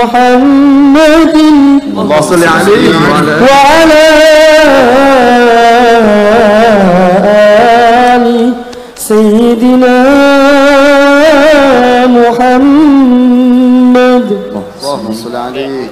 محمد الله صل عليه وعلى آل سيدنا محمد. اللهم صل عليه.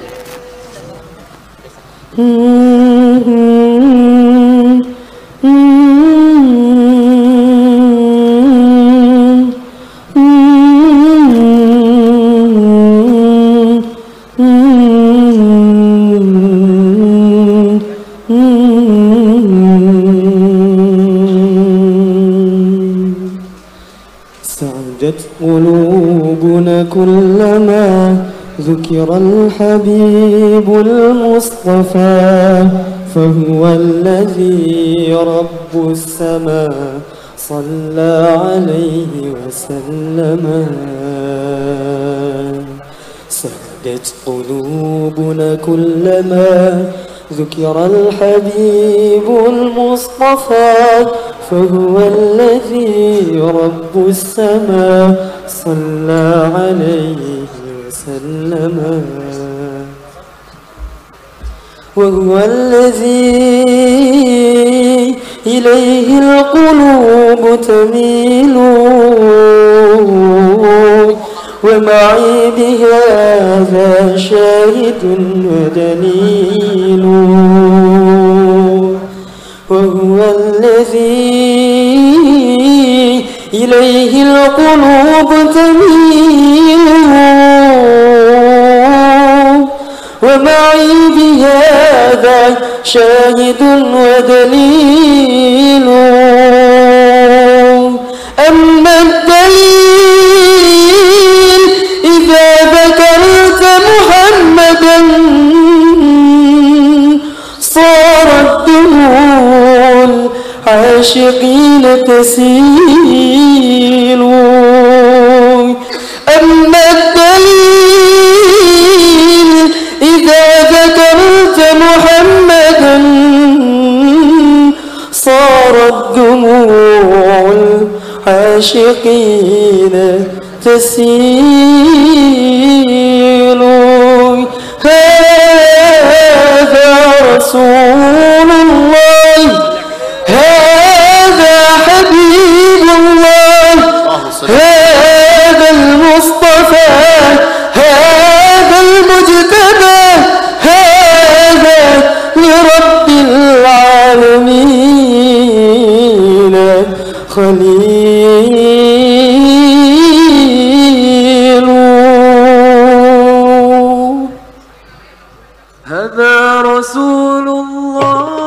سعدت قلوبنا كلما ذكر الحبيب المصطفى فهو الذي رب السماء صلى عليه وسلم. سعدت قلوبنا كلما ذكر الحبيب المصطفى فهو الذي رب السماء. صلى عليه وسلم. وهو الذي إليه القلوب تميل. ومعي بهذا شاهد ودليل. وهو الذي إليه القلوب تميل. ومعي بهذا شاهد ودليل. أما الدليل إذا ذكرت محمدا العاشقين تسيل أما الدليل إذا ذكرت محمدا صارت دموع العاشقين تسيل هذا رسول الله.